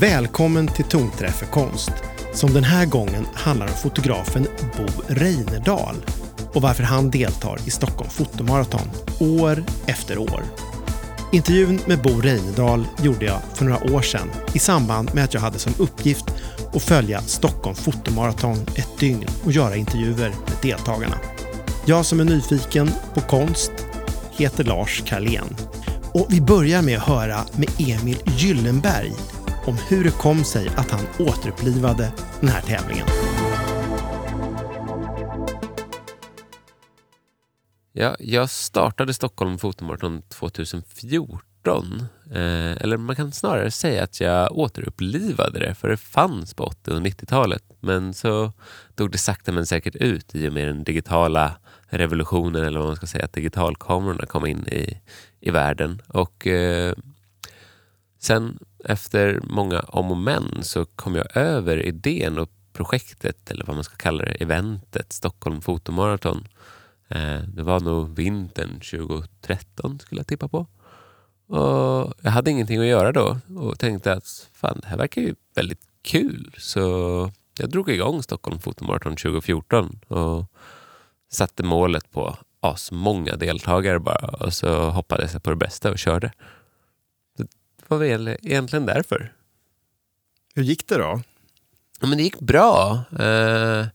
Välkommen till Tonträff för konst, som den här gången handlar om fotografen Bo Reinerdal och varför han deltar i Stockholm fotomaraton år efter år. Intervjun med Bo Reinerdal gjorde jag för några år sedan i samband med att jag hade som uppgift att följa Stockholm fotomaraton ett dygn och göra intervjuer med deltagarna. Jag som är nyfiken på konst heter Lars Karlén. Och vi börjar med att höra med Emil Gyllenberg om hur det kom sig att han återupplivade den här tävlingen. Ja, jag startade Stockholm Fotomaraton 2014. Eh, eller man kan snarare säga att jag återupplivade det, för det fanns på 80 och 90-talet. Men så dog det sakta men säkert ut i och med den digitala revolutionen, eller vad man ska säga, att digitalkamerorna kom in i, i världen. Och eh, sen efter många om och men så kom jag över idén och projektet, eller vad man ska kalla det, eventet Stockholm Fotomaraton. Eh, det var nog vintern 2013 skulle jag tippa på. Och jag hade ingenting att göra då och tänkte att fan, det här verkar ju väldigt kul. Så jag drog igång Stockholm Fotomaraton 2014 och satte målet på asmånga deltagare bara och så hoppades jag på det bästa och körde. Det var väl egentligen därför. Hur gick det då? Ja, men det gick bra. Eh,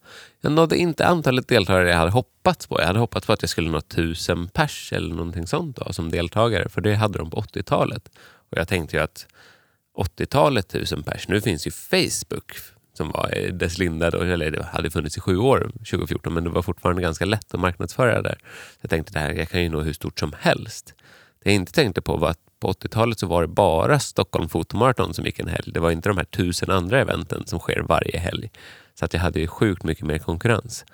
jag nådde inte antalet deltagare jag hade hoppats på. Jag hade hoppats på att jag skulle nå tusen pers eller någonting sånt då, som deltagare, för det hade de på 80-talet. Och jag tänkte ju att 80-talet tusen pers, nu finns ju Facebook som var i dess linda, då, eller det hade funnits i sju år 2014, men det var fortfarande ganska lätt att marknadsföra där. Jag tänkte att jag kan ju nå hur stort som helst. Det jag inte tänkte på var att på 80-talet så var det bara Stockholm Fotomaraton som gick en helg. Det var inte de här tusen andra eventen som sker varje helg. Så att jag hade ju sjukt mycket mer konkurrens.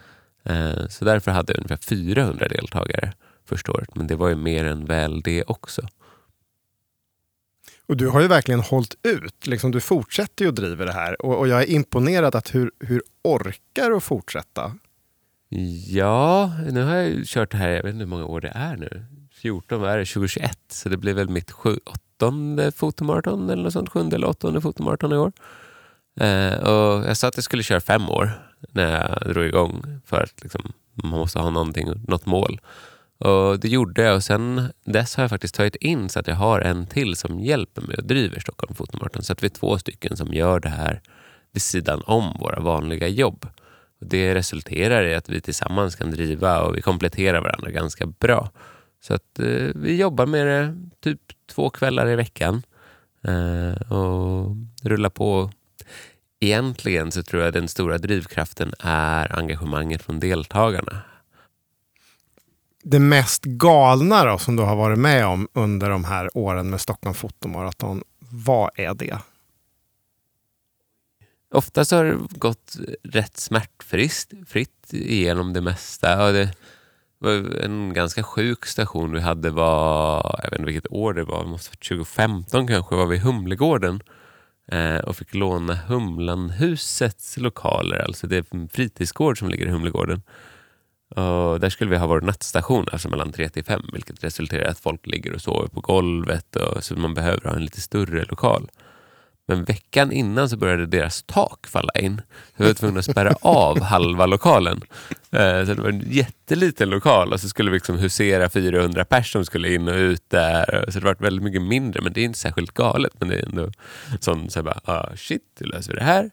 Eh, så därför hade jag ungefär 400 deltagare första året. Men det var ju mer än väl det också. Och du har ju verkligen hållit ut. Liksom, du fortsätter ju att driva det här. Och, och jag är imponerad att hur, hur orkar du fortsätta? Ja, nu har jag kört det här, jag vet inte hur många år det är nu. 14, vad är det? 2021. Så det blir väl mitt sju, åttonde fotomaraton eller något sånt. Sjunde eller åttonde fotomaraton i år. Eh, och jag sa att jag skulle köra fem år när jag drog igång för att liksom, man måste ha någonting, något mål. Och Det gjorde jag och sen dess har jag faktiskt tagit in så att jag har en till som hjälper mig och driver Stockholm Fotomaraton. Så att vi är två stycken som gör det här vid sidan om våra vanliga jobb. Och det resulterar i att vi tillsammans kan driva och vi kompletterar varandra ganska bra. Så att eh, vi jobbar med det typ två kvällar i veckan eh, och rullar på. Egentligen så tror jag den stora drivkraften är engagemanget från deltagarna. Det mest galna då, som du har varit med om under de här åren med Stockholm Fotomaraton, vad är det? Oftast har det gått rätt smärtfritt fritt igenom det mesta. Och det en ganska sjuk station vi hade var, jag vet inte vilket år det var, måste 2015 kanske, var vi i Humlegården eh, och fick låna Humlanhusets lokaler, alltså det är en fritidsgård som ligger i Humlegården. Och där skulle vi ha vår nattstation, alltså mellan 3 till 5, vilket resulterar i att folk ligger och sover på golvet, och, så man behöver ha en lite större lokal. Men veckan innan så började deras tak falla in. Så vi var tvungna att spärra av halva lokalen. Eh, så det var en jätteliten lokal och så skulle vi liksom husera 400 personer som skulle in och ut där. Så det var väldigt mycket mindre, men det är inte särskilt galet. Men det är ändå sån så bara, ah, shit, hur löser vi det här?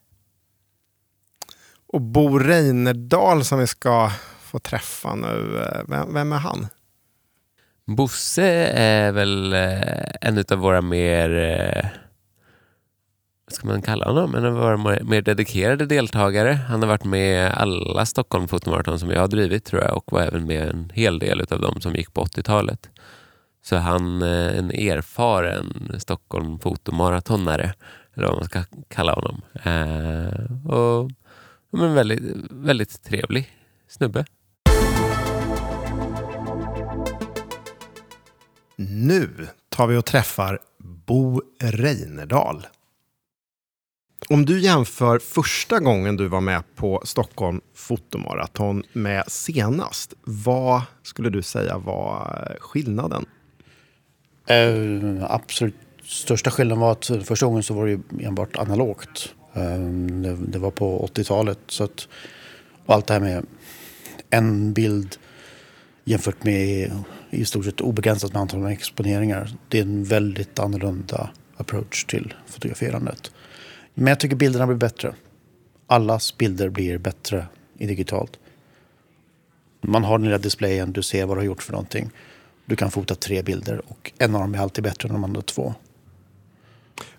Och Bo Reinerdal som vi ska få träffa nu, eh, vem, vem är han? Bosse är väl eh, en av våra mer vad ska man kalla honom, en av våra mer dedikerade deltagare. Han har varit med alla Stockholm fotomaraton som jag har drivit tror jag och var även med en hel del av dem som gick på 80-talet. Så han är en erfaren Stockholm fotomaratonare, eller vad man ska kalla honom. Eh, och men väldigt, väldigt trevlig snubbe. Nu tar vi och träffar Bo Reinerdal. Om du jämför första gången du var med på Stockholm fotomaraton med senast, vad skulle du säga var eh, skillnaden? Uh, absolut största skillnaden var att första gången så var det enbart analogt. Ehm, det, det var på 80-talet. Så att, och allt det här med en bild jämfört med i stort sett obegränsat med antal exponeringar. Det är en väldigt annorlunda approach till fotograferandet. Men jag tycker bilderna blir bättre. Allas bilder blir bättre i digitalt. Man har den lilla displayen, du ser vad du har gjort för någonting. Du kan fota tre bilder och en av dem är alltid bättre än de andra två.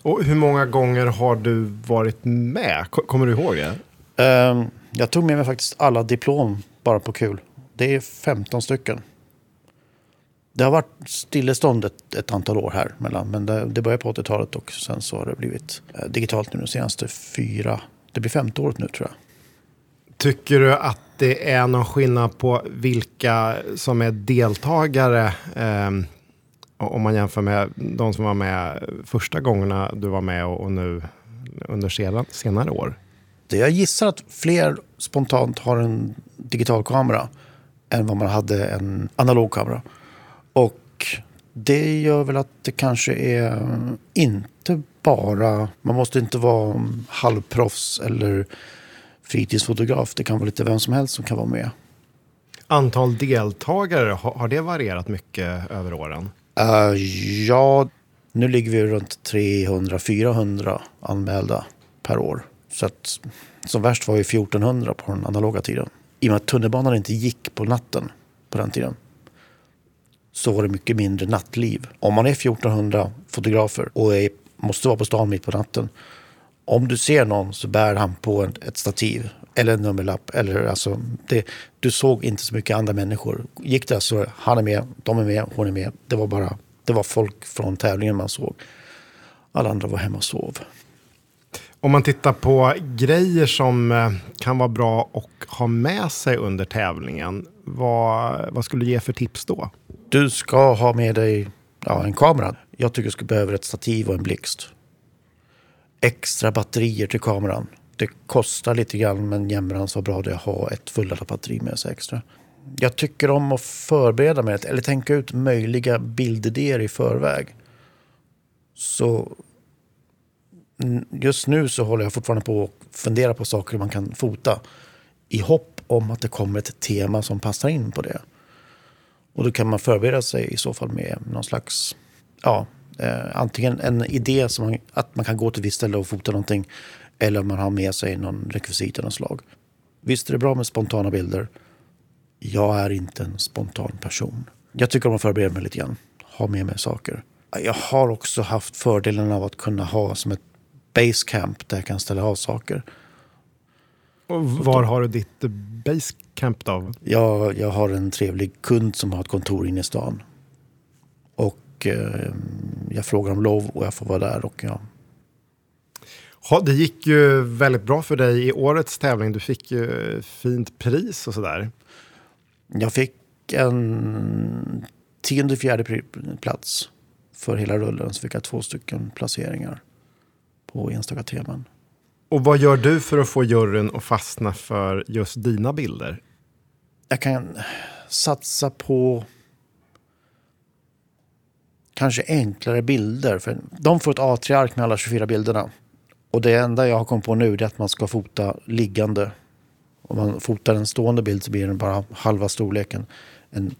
Och hur många gånger har du varit med? Kommer du ihåg det? Um, jag tog med mig faktiskt alla diplom bara på kul. Det är 15 stycken. Det har varit stillestånd ett, ett antal år här mellan, men det, det började på 80-talet och sen så har det blivit eh, digitalt nu de senaste fyra, det blir femte året nu tror jag. Tycker du att det är någon skillnad på vilka som är deltagare eh, om man jämför med de som var med första gångerna du var med och, och nu under senare, senare år? Jag gissar att fler spontant har en digital kamera än vad man hade en analog kamera. Och det gör väl att det kanske är inte bara, man måste inte vara halvproffs eller fritidsfotograf. Det kan vara lite vem som helst som kan vara med. Antal deltagare, har det varierat mycket över åren? Uh, ja, nu ligger vi runt 300-400 anmälda per år. Så att, som värst var vi 1400 på den analoga tiden. I och med att tunnelbanan inte gick på natten på den tiden så var det mycket mindre nattliv. Om man är 1400 fotografer och är, måste vara på stan mitt på natten. Om du ser någon så bär han på ett stativ eller en nummerlapp. Eller alltså, det, du såg inte så mycket andra människor. Gick det så han är med, de är med, hon är med. Det var bara det var folk från tävlingen man såg. Alla andra var hemma och sov. Om man tittar på grejer som eh, kan vara bra att ha med sig under tävlingen. Vad, vad skulle du ge för tips då? Du ska ha med dig ja, en kamera. Jag tycker du behöver ett stativ och en blixt. Extra batterier till kameran. Det kostar lite grann men jämrans var bra det att ha ett fulladdat batteri med sig extra. Jag tycker om att förbereda mig eller tänka ut möjliga bildidéer i förväg. Så just nu så håller jag fortfarande på att fundera på saker man kan fota i hopp om att det kommer ett tema som passar in på det. Och då kan man förbereda sig i så fall med någon slags, ja, eh, antingen en idé som man, att man kan gå till ett visst ställe och fota någonting eller man har med sig någon rekvisit av något slag. Visst är det bra med spontana bilder. Jag är inte en spontan person. Jag tycker om att förbereda mig lite grann. Ha med mig saker. Jag har också haft fördelen av att kunna ha som ett basecamp där jag kan ställa av saker. Och var har du ditt basecamp då? Jag, jag har en trevlig kund som har ett kontor inne i stan. Och eh, jag frågar om lov och jag får vara där. Och ja. Ja, det gick ju väldigt bra för dig i årets tävling. Du fick ju fint pris och sådär. Jag fick en tionde fjärde plats för hela rullen. Så fick jag två stycken placeringar på enstaka teman. Och vad gör du för att få juryn att fastna för just dina bilder? Jag kan satsa på kanske enklare bilder. För de får ett A3-ark med alla 24 bilderna. Och det enda jag har kommit på nu är att man ska fota liggande. Om man fotar en stående bild så blir den bara halva storleken. En,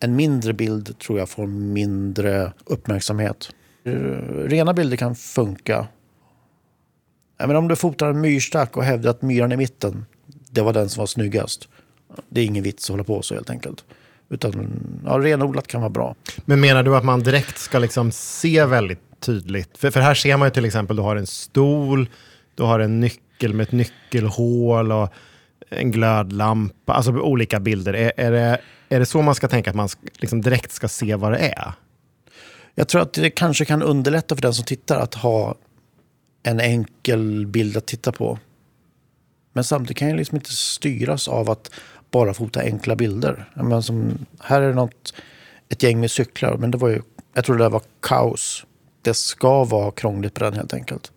en mindre bild tror jag får mindre uppmärksamhet. Rena bilder kan funka Även om du fotar en myrstack och hävdar att myran i mitten, det var den som var snyggast. Det är ingen vits att hålla på så helt enkelt. Utan ja, renodlat kan vara bra. Men menar du att man direkt ska liksom se väldigt tydligt? För, för här ser man ju till exempel, du har en stol, du har en nyckel med ett nyckelhål och en glödlampa. Alltså olika bilder. Är, är, det, är det så man ska tänka, att man liksom direkt ska se vad det är? Jag tror att det kanske kan underlätta för den som tittar att ha en enkel bild att titta på. Men samtidigt kan jag liksom inte styras av att bara fota enkla bilder. Men som, här är det något, ett gäng med cyklar, men det var ju, jag tror det där var kaos. Det ska vara krångligt på den helt enkelt.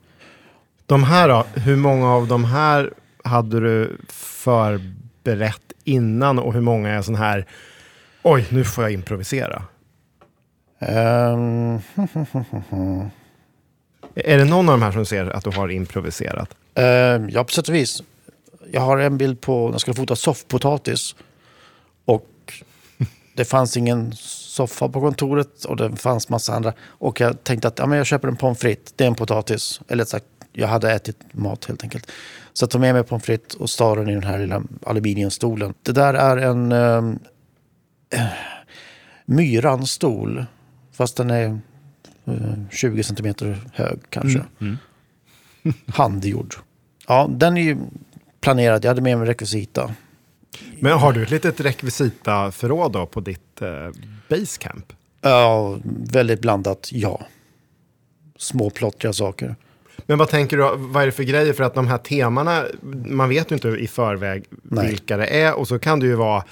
De här då, hur många av de här hade du förberett innan och hur många är sån här, oj, nu får jag improvisera? Um, Är det någon av de här som ser att du har improviserat? Eh, ja, på sätt och vis. Jag har en bild på när jag skulle fota soffpotatis. Och det fanns ingen soffa på kontoret och det fanns massa andra. Och jag tänkte att ja, men jag köper en pommes frites, det är en potatis. Eller sagt, jag hade ätit mat helt enkelt. Så jag tog med mig pommes frites och stal den i den här lilla aluminiumstolen. Det där är en eh, myranstol. Fast den är eh, 20 centimeter hög kanske. Handgjord. Ja, den är ju planerad. Jag hade med mig rekvisita. Men har du ett litet rekvisitaförråd då på ditt eh, basecamp? Ja, väldigt blandat, ja. Små plottriga saker. Men vad tänker du, vad är det för grejer? För att de här temana, man vet ju inte i förväg Nej. vilka det är. Och så kan det ju vara,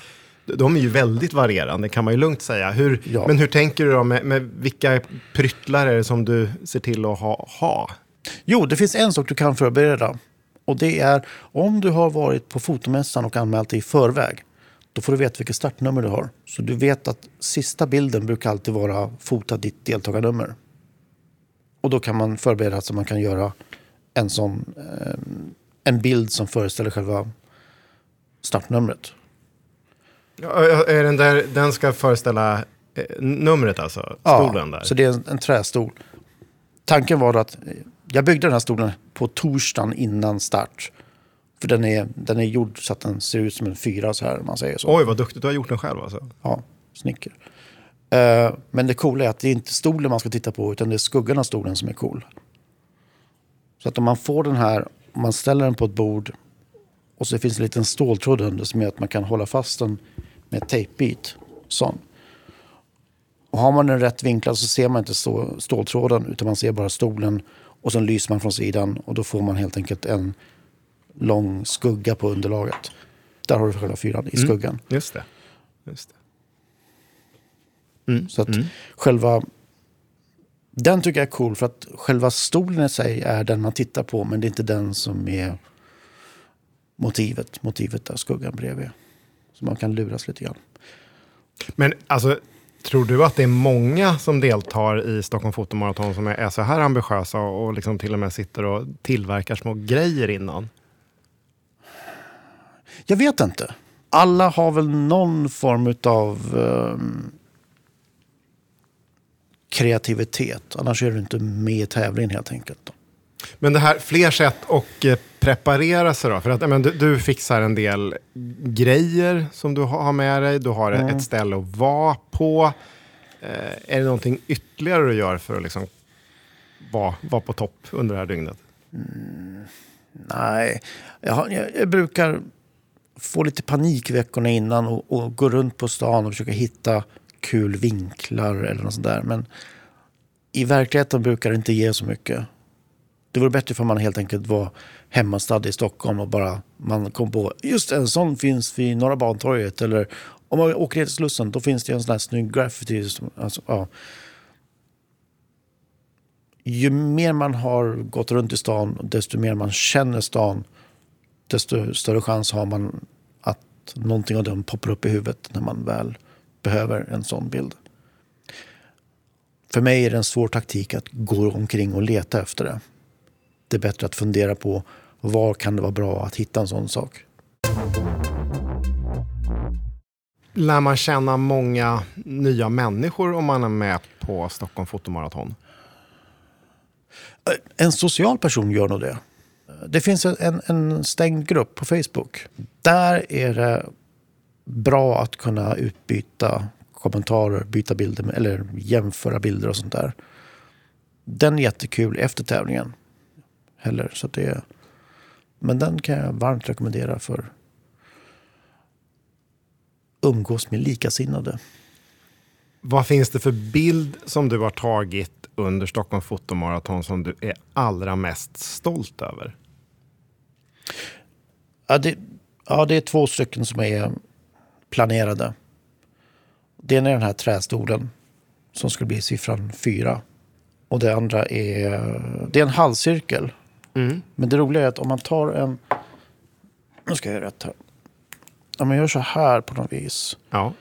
de är ju väldigt varierande kan man ju lugnt säga. Hur, Ja. Men hur tänker du då med, med vilka pryttlar är det som du ser till att ha? ha? Jo, det finns en sak du kan förbereda. Och det är om du har varit på fotomässan och anmält dig i förväg. Då får du veta vilket startnummer du har. Så du vet att sista bilden brukar alltid vara fota ditt deltagarnummer. Och då kan man förbereda så man kan göra en sån eh, en bild som föreställer själva startnumret. Ja, är den, där, den ska föreställa eh, numret alltså? Stolen där? så det är en, en trästol. Tanken var att eh, jag byggde den här stolen på torsdagen innan start. För den är, den är gjord så att den ser ut som en fyra så här, man säger så. Oj, vad duktigt du har gjort den själv alltså. Ja, snicker. Eh, men det coola är att det är inte stolen man ska titta på utan det är skuggan av stolen som är cool. Så att om man får den här, om man ställer den på ett bord och så finns det en liten ståltråd under som gör att man kan hålla fast den med tejpbit. Sån. Och har man den rätt vinklad så ser man inte stå, ståltråden utan man ser bara stolen och sen lyser man från sidan och då får man helt enkelt en lång skugga på underlaget. Där har du själva fyran i skuggan. Just det. Just det. Så att själva... Den tycker jag är cool för att själva stolen i sig är den man tittar på men det är inte den som är motivet. Motivet är skuggan bredvid. Så man kan luras lite grann. Men alltså, tror du att det är många som deltar i Stockholm Fotomaraton som är, så här ambitiösa och, och liksom till och med sitter och tillverkar små grejer innan? Jag vet inte. Alla har väl någon form av ehm, kreativitet. Annars är du inte med i tävlingen helt enkelt. Men det här, fler sätt att eh, preparera sig då? För att, men, du, du fixar en del grejer som du ha- har med dig. Du har ett ställe att vara på. Eh, är det någonting ytterligare du gör för att liksom vara, vara på topp under det här dygnet? Nej, jag, har, jag, jag brukar få lite panik veckorna innan och, och gå runt på stan och försöka hitta kul vinklar eller något sånt där. Men i verkligheten brukar det inte ge så mycket. Det vore bättre för man helt enkelt var hemmastadd i Stockholm och bara man kom på just en sån finns vid Norra Bantorget eller om man åker ner till Slussen då finns det en sån här snygg graffiti. Alltså, ja. Ju mer man har gått runt i stan desto mer man känner stan desto större chans har man att någonting av dem poppar upp i huvudet när man väl behöver en sån bild. För mig är det en svår taktik att gå omkring och leta efter det. Det är bättre att fundera på var kan det vara bra att hitta en sån sak. Lär man känna många nya människor om man är med på Stockholm Fotomaraton? En social person gör nog det. Det finns en, en stängd grupp på Facebook. Där är det bra att kunna utbyta kommentarer, byta bilder eller jämföra bilder och sånt där. Den är jättekul efter tävlingen. Heller, så det är, men den kan jag varmt rekommendera för umgås med likasinnade. Vad finns det för bild som du har tagit under Stockholm Fotomaraton som du är allra mest stolt över? Ja, det, ja, det är två stycken som är planerade. Det ena är den här trästolen som skulle bli siffran fyra. Och det andra är, det är en halvcirkel. Men det roliga är att om man tar en... Nu ska jag göra rätt här. Om man gör så här på något vis. Ja.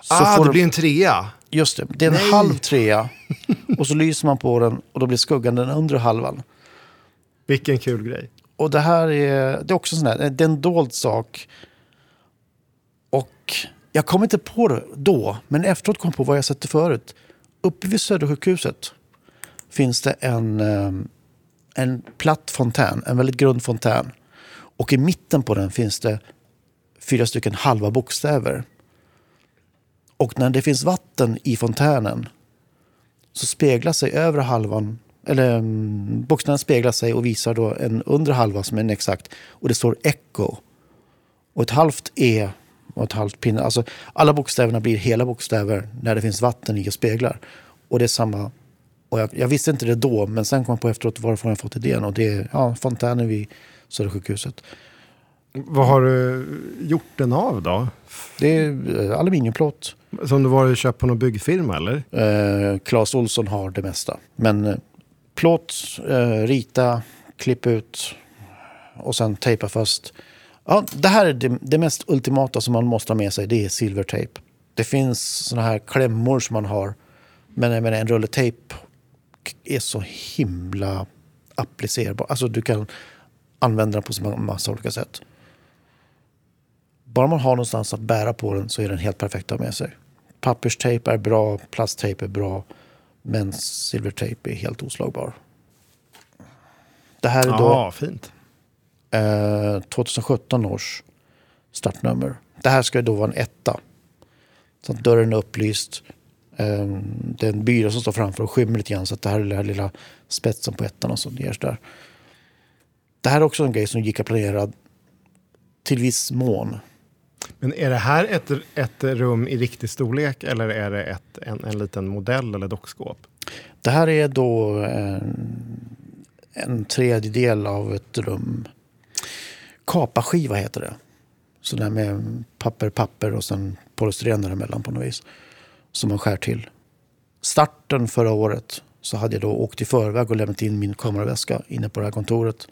Så ah, får det du- blir en trea. Just det, det är en Nej. halv trea. Och så lyser man på den och då blir skuggan den undre halvan. Vilken kul grej. Och det här är, det är också sån här, det är en dold sak. Och jag kom inte på det då, men efteråt kom jag på vad jag sett det förut. Uppe vid Södersjukhuset finns det en, eh, en platt fontän, en väldigt grund fontän. Och i mitten på den finns det fyra stycken halva bokstäver. Och när det finns vatten i fontänen så speglar sig övre halvan, eller mm, bokstäverna speglar sig och visar då en undre halva som är en exakt. Och det står echo. Och ett halvt e och ett halvt pinne. Alltså alla bokstäverna blir hela bokstäver när det finns vatten i och speglar. Och det är samma. Och jag, jag visste inte det då, men sen kom jag på efteråt varifrån jag fått idén. Och det är ja, fontänen vid Södersjukhuset. Vad har du gjort den av då? Det är eh, aluminiumplåt. Som du var köpt på någon byggfirma eller? Eh, Claes Olsson har det mesta. Men eh, plåt, eh, rita, klippa ut och sen tejpa fast. Ja, det här är det, det mest ultimata som man måste ha med sig. Det är silvertejp. Det finns såna här klämmor som man har. Men menar, en rulle tejp är så himla applicerbar. Alltså du kan använda den på så massa olika sätt. Bara man har någonstans att bära på den så är den helt perfekt att ha med sig. Papperstejp är bra, plasttejp är bra, men silvertejp är helt oslagbar. Det här är då Ja, fint. eh, 2017 års startnummer. Det här ska då vara en etta. Så att dörren är upplyst. Eh, det är en byrå som står framför och skymmer lite grann. Så att det här är den här lilla spetsen på ettan och så ner där. Det här är också en grej som gick att planera till viss mån. Men är det här ett, ett rum i riktig storlek eller är det ett, en, en liten modell eller dockskåp? Det här är då en, en tredjedel av ett rum. Kapaskiva heter det. Så där med papper, papper och sen polystyren däremellan på något vis. Som man skär till. Starten förra året så hade jag då åkt i förväg och lämnat in min kameraväska inne på det här kontoret.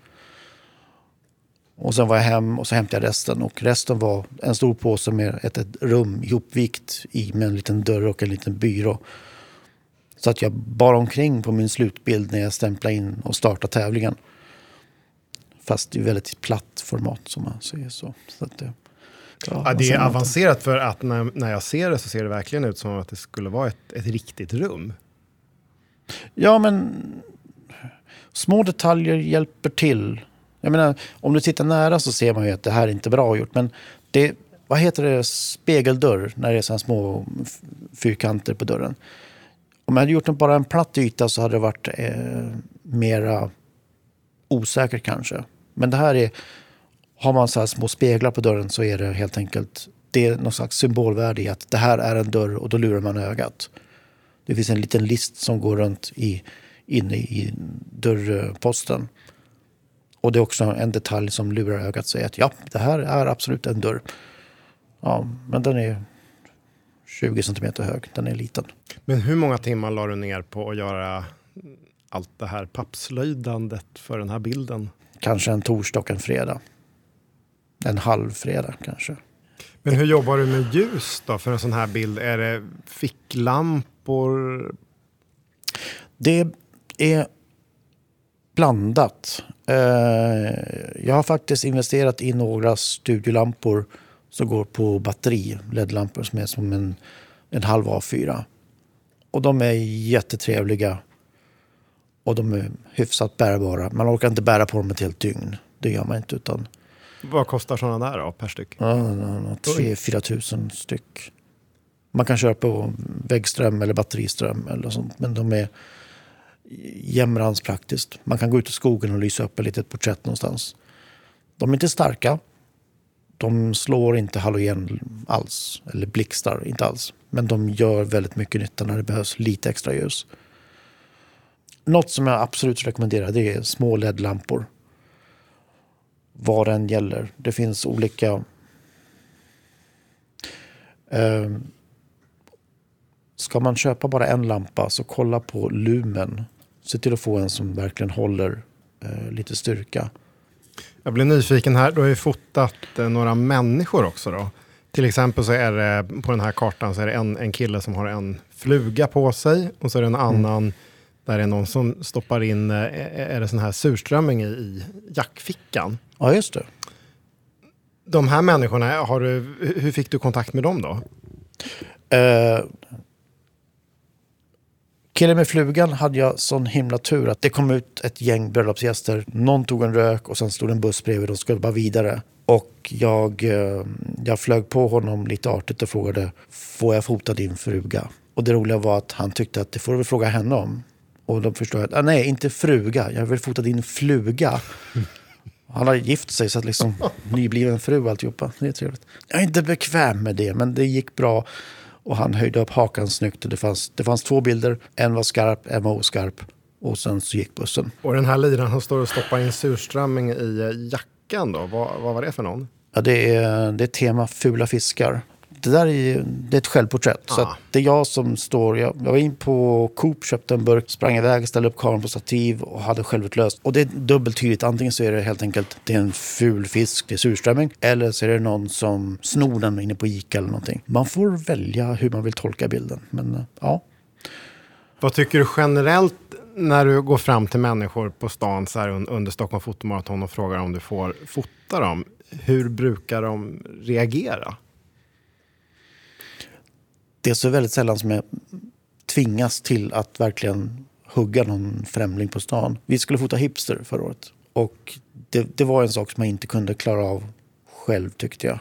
Och sen var jag hem och så hämtade jag resten. Och resten var en stor påse med ett, ett rum ihopvikt i med en liten dörr och en liten byrå. Så att jag bar omkring på min slutbild när jag stämplade in och startade tävlingen. Fast i väldigt platt format som man säger så. så att Ja, det är avancerat för att när, när jag ser det så ser det verkligen ut som att det skulle vara ett, ett riktigt rum. Ja, men små detaljer hjälper till. Jag menar, om du tittar nära så ser man ju att det här är inte bra gjort. Men det, vad heter det, spegeldörr när det är så små fyrkanter på dörren. Om jag hade gjort en, bara en platt yta så hade det varit eh, mera osäkert kanske. Men det här är, har man så här små speglar på dörren så är det helt enkelt, det är någon slags symbolvärde i att det här är en dörr och då lurar man ögat. Det finns en liten list som går runt i, inne i dörrposten. Och det är också en detalj som lurar ögat säger att ja, det här är absolut en dörr. Ja, men den är 20 centimeter hög. Den är liten. Men hur många timmar la du ner på att göra allt det här pappslöjdandet för den här bilden? Kanske en torsdag och en fredag. En halv fredag kanske. Men hur jobbar du med ljus då för en sån här bild? Är det ficklampor? Det är blandat. Eh, Jag har faktiskt investerat i några studiolampor som går på batteri. LED-lampor som är som en, en halv A4. Och de är jättetrevliga. Och de är hyfsat bärbara. Man orkar inte bära på dem ett helt dygn. Det gör man inte. utan Vad kostar sådana där då per styck? Ja, 3-4 tusen styck. Man kan köra på väggström eller batteriström eller sånt. Men de är jämrans praktiskt. Man kan gå ut i skogen och lysa upp ett litet porträtt någonstans. De är inte starka. De slår inte halogen alls. Eller blixtar, inte alls. Men de gör väldigt mycket nytta när det behövs lite extra ljus. Något som jag absolut rekommenderar det är små LED-lampor vad den gäller. Det finns olika... Eh, ska man köpa bara en lampa så kolla på lumen. Se till att få en som verkligen håller eh, lite styrka. Jag blir nyfiken här. Du har ju fotat eh, några människor också då. Till exempel så är det på den här kartan så är det en, en kille som har en fluga på sig och så är det en annan där det är någon som stoppar in, eh, är det sån här surströmming i jackfickan. Ja, just det. De här människorna, har du, hur fick du kontakt med dem då? Eh, killen med flugan hade jag sån himla tur att det kom ut ett gäng bröllopsgäster. Någon tog en rök och sen stod en buss bredvid och skulle bara vidare. Och jag, eh, jag flög på honom lite artigt och frågade får jag fota din fruga? Och det roliga var att han tyckte att det får du väl fråga henne om. Och då förstod jag att ah, nej, inte fruga, jag vill fota din fluga. Han har gift sig så att liksom nybliven fru och alltihopa. Det är trevligt. Jag är inte bekväm med det, men det gick bra. Och han höjde upp hakan snyggt. Och det, fanns, det fanns två bilder. En var skarp, en var oskarp. Och sen så gick bussen. Och den här liran som står och stoppar in surströmming i eh, jackan då, vad, vad var det för någon? Ja, det, är, det är tema fula fiskar. Det där är, det är ett självporträtt. Så Ah. att det är jag som står... Jag, jag var in på Coop, köpte en burk, sprang iväg, ställde upp kameran på stativ och hade självutlöst. Och det är dubbelt tydligt. Antingen så är det helt enkelt det är en ful fisk, det är surströmming. Eller så är det någon som snor den inne på Ica eller någonting. Man får välja hur man vill tolka bilden. Men eh, ja, Vad tycker du generellt när du går fram till människor på stan så här un- under Stockholm fotomaraton och frågar om du får fota dem? Hur brukar de reagera? Det är så väldigt sällan som jag tvingas till att verkligen hugga någon främling på stan. Vi skulle fota hipster förra året. Och det, det var en sak som jag inte kunde klara av själv tyckte jag.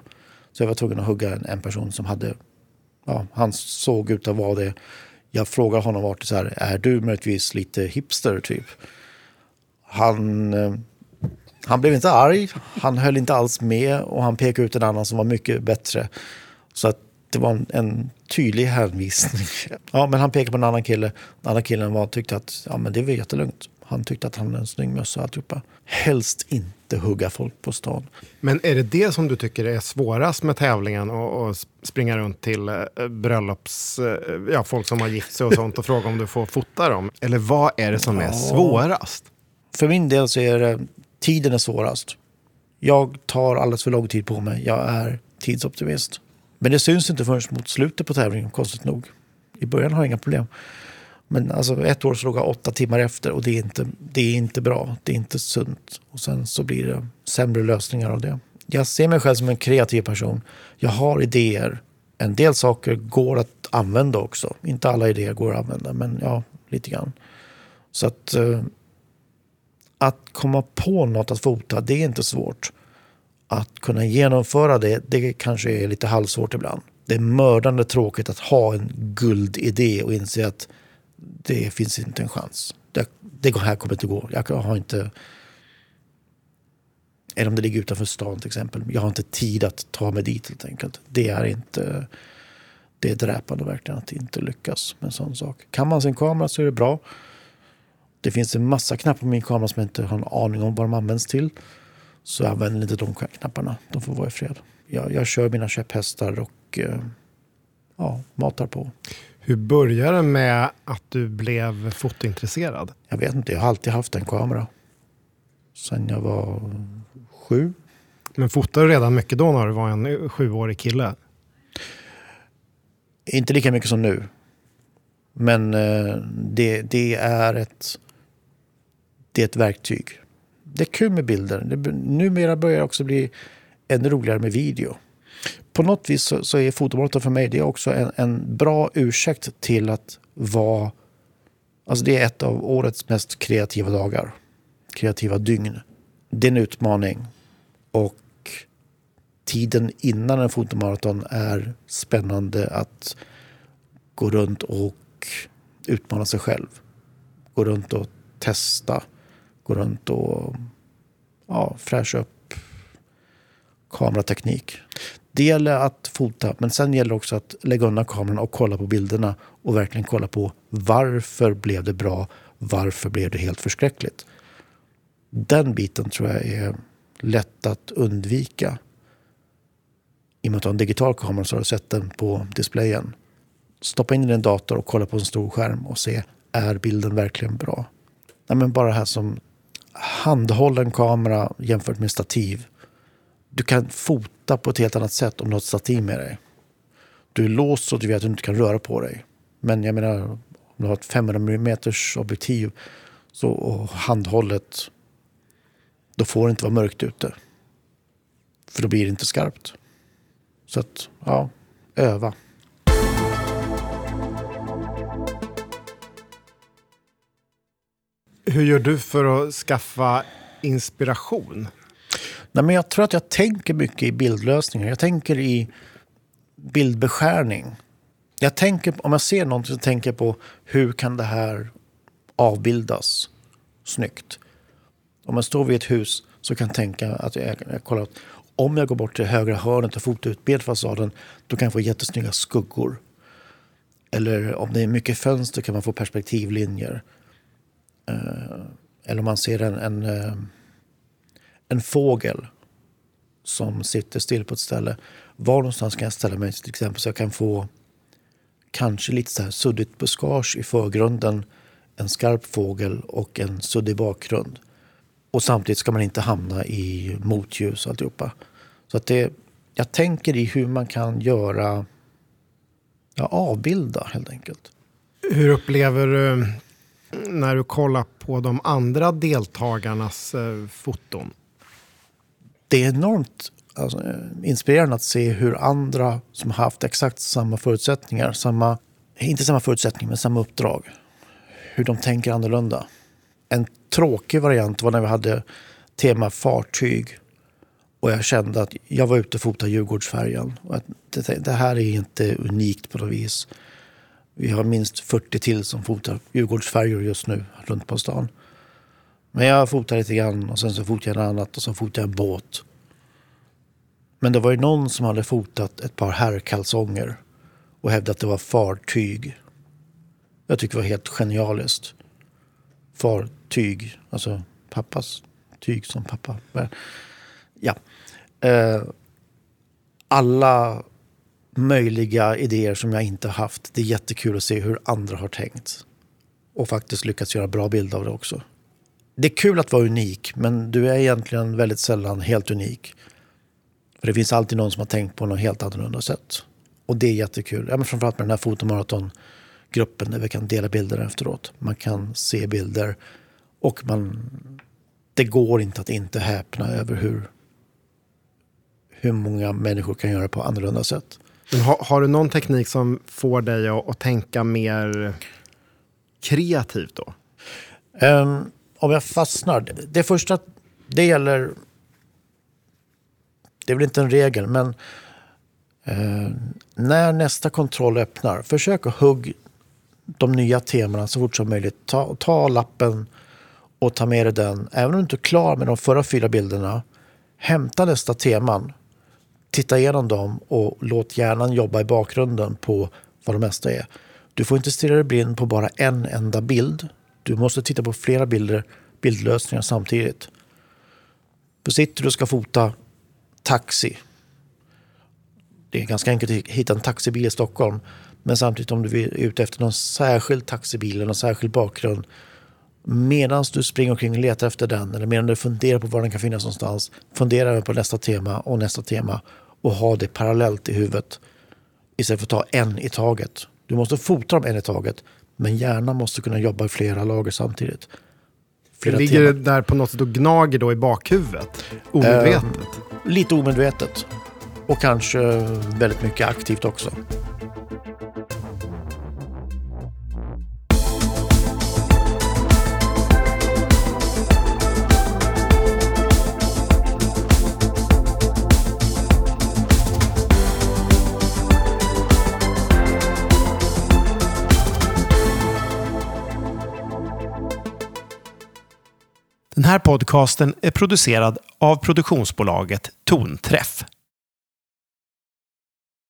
Så jag var tvungen att hugga en, en person som hade... Ja, han såg ut att vara det. Jag frågade honom vart så här, är du möjligtvis lite hipster typ? Han, eh, han blev inte arg, han höll inte alls med och han pekade ut en annan som var mycket bättre. Så att det var en, en tydlig hänvisning. Ja, men han pekade på en annan kille. Den andra killen var, tyckte att ja, men det var jättelugnt. Han tyckte att han hade en snygg mössa och alltihopa. Helst inte hugga folk på stan. Men är det det som du tycker är svårast med tävlingen och, och springa runt till eh, bröllops, eh, ja, folk som har gift sig och sånt och fråga om du får fota dem? Eller vad är det som är Ja. svårast? För min del så är det tiden är svårast. Jag tar alldeles för lång tid på mig. Jag är tidsoptimist. Men det syns inte förrän mot slutet på tävlingen, konstigt nog. I början har jag inga problem. Men alltså ett år så låg jag åtta timmar efter och det är, inte, det är inte bra. Det är inte sunt. Och sen så blir det sämre lösningar av det. Jag ser mig själv som en kreativ person. Jag har idéer. En del saker går att använda också. Inte alla idéer går att använda, men ja, lite grann. Så att eh, att komma på något att fota, det är inte svårt. Att kunna genomföra det, det kanske är lite halvsvårt ibland. Det är mördande tråkigt att ha en guldidé och inse att det finns inte en chans. Det, det här kommer inte gå. Jag har inte... Eller om det ligger utanför stan till exempel. Jag har inte tid att ta mig dit helt enkelt. Det är inte... Det är dräpande verkligen att inte lyckas med en sån sak. Kan man sin kamera så är det bra. Det finns en massa knappar på min kamera som jag inte har en aning om vad de används till. Så jag använder inte de knapparna. De får vara i fred. Jag, jag kör mina käpphästar och eh, ja, matar på. Hur började det med att du blev fotointresserad? Jag vet inte, jag har alltid haft en kamera. Sen jag var sju. Men fotade du redan mycket då när du var en sjuårig kille? Inte lika mycket som nu. Men eh, det, det, är ett, det är ett verktyg. Det är kul med bilder. Det, numera börjar det också bli ännu roligare med video. På något vis så, så är fotomaraton för mig det är också en, en bra ursäkt till att vara... Alltså det är ett av årets mest kreativa dagar. Kreativa dygn. Det är en utmaning. Och tiden innan en fotomaraton är spännande att gå runt och utmana sig själv. Gå runt och testa. Gå runt och ja, fräscha upp kamerateknik. Det gäller att fota, men sen gäller det också att lägga undan kameran och kolla på bilderna och verkligen kolla på varför blev det bra? Varför blev det helt förskräckligt? Den biten tror jag är lätt att undvika. I och med att du har en digital kamera så har du sett den på displayen. Stoppa in i din dator och kolla på en stor skärm och se, är bilden verkligen bra? Nej, men bara det här som handhållen kamera jämfört med stativ. du kan fota på ett helt annat sätt om du har ett stativ med dig. Du är låst så du vet att du inte kan röra på dig. Men jag menar, om du har ett 500 mm objektiv så, och handhållet, då får det inte vara mörkt ute. För då blir det inte skarpt. Så att, ja, öva. Hur gör du för att skaffa inspiration? Nej, men jag tror att jag tänker mycket i bildlösningar. Jag tänker i bildbeskärning. Jag tänker, om jag ser någonting så tänker jag på hur kan det här avbildas snyggt. Om jag står vid ett hus så kan jag tänka att jag, jag kollar att om jag går bort till högra hörnet och fotar ut bildfasaden då kan jag få jättesnygga skuggor. Eller om det är mycket fönster kan man få perspektivlinjer. Eh, eller om man ser en, en, eh, en fågel som sitter still på ett ställe. Var någonstans kan jag ställa mig till exempel så jag kan få kanske lite så här suddigt buskage i förgrunden, en skarp fågel och en suddig bakgrund. Och samtidigt ska man inte hamna i motljus och alltihopa. Så att det, jag tänker i hur man kan göra, ja, avbilda helt enkelt. Hur upplever du när du kollar på de andra deltagarnas eh, foton? Det är enormt alltså, eh, inspirerande att se hur andra som har haft exakt samma förutsättningar, samma, inte samma förutsättningar men samma uppdrag, hur de tänker annorlunda. En tråkig variant var när vi hade tema fartyg och jag kände att jag var ute och fotade Djurgårdsfärjan. Och att det, det här är inte unikt på något vis. Vi har minst 40 till som fotar Djurgårdsfärjor just nu runt på stan. Men jag fotar lite grann och sen så fotar jag något annat och så fotar jag en båt. Men det var ju någon som hade fotat ett par herrkalsonger och hävdat att det var fartyg. Jag tycker det var helt genialiskt. Fartyg, alltså pappas tyg som pappa. Ja. Eh, alla möjliga idéer som jag inte haft. Det är jättekul att se hur andra har tänkt. Och faktiskt lyckats göra bra bilder av det också. Det är kul att vara unik, men du är egentligen väldigt sällan helt unik. För det finns alltid någon som har tänkt på något helt annorlunda sätt. Och det är jättekul. Ja, men framförallt med den här fotomaratongruppen där vi kan dela bilder efteråt. Man kan se bilder och man, det går inte att inte häpna över hur, hur många människor kan göra på annorlunda sätt. Men har, har, du någon teknik som får dig att, att tänka mer kreativt då? Um, om jag fastnar. Det första, det gäller... Det är väl inte en regel, men uh, när nästa kontroll öppnar, försök att hugga de nya temana så fort som möjligt. Ta, ta lappen och ta med dig den. Även om du inte är klar med de förra fyra bilderna, hämta nästa teman titta igenom dem och låt hjärnan jobba i bakgrunden på vad det mesta är. Du får inte stirra dig blind på bara en enda bild. Du måste titta på flera bilder, bildlösningar samtidigt. För sitter du och ska fota taxi. Det är ganska enkelt att hitta en taxibil i Stockholm. Men samtidigt om du är ute efter någon särskild taxibil eller någon särskild bakgrund. Medan du springer omkring och letar efter den eller medan du funderar på var den kan finnas någonstans. Fundera på nästa tema och nästa tema och ha det parallellt i huvudet istället för att ta en i taget. Du måste fota dem en i taget, men hjärnan måste kunna jobba i flera lager samtidigt. Flera det ligger teman. där på något sätt och gnager då i bakhuvudet? Omedvetet? Eh, lite omedvetet. Och kanske väldigt mycket aktivt också. Den här podcasten är producerad av produktionsbolaget Tonträff.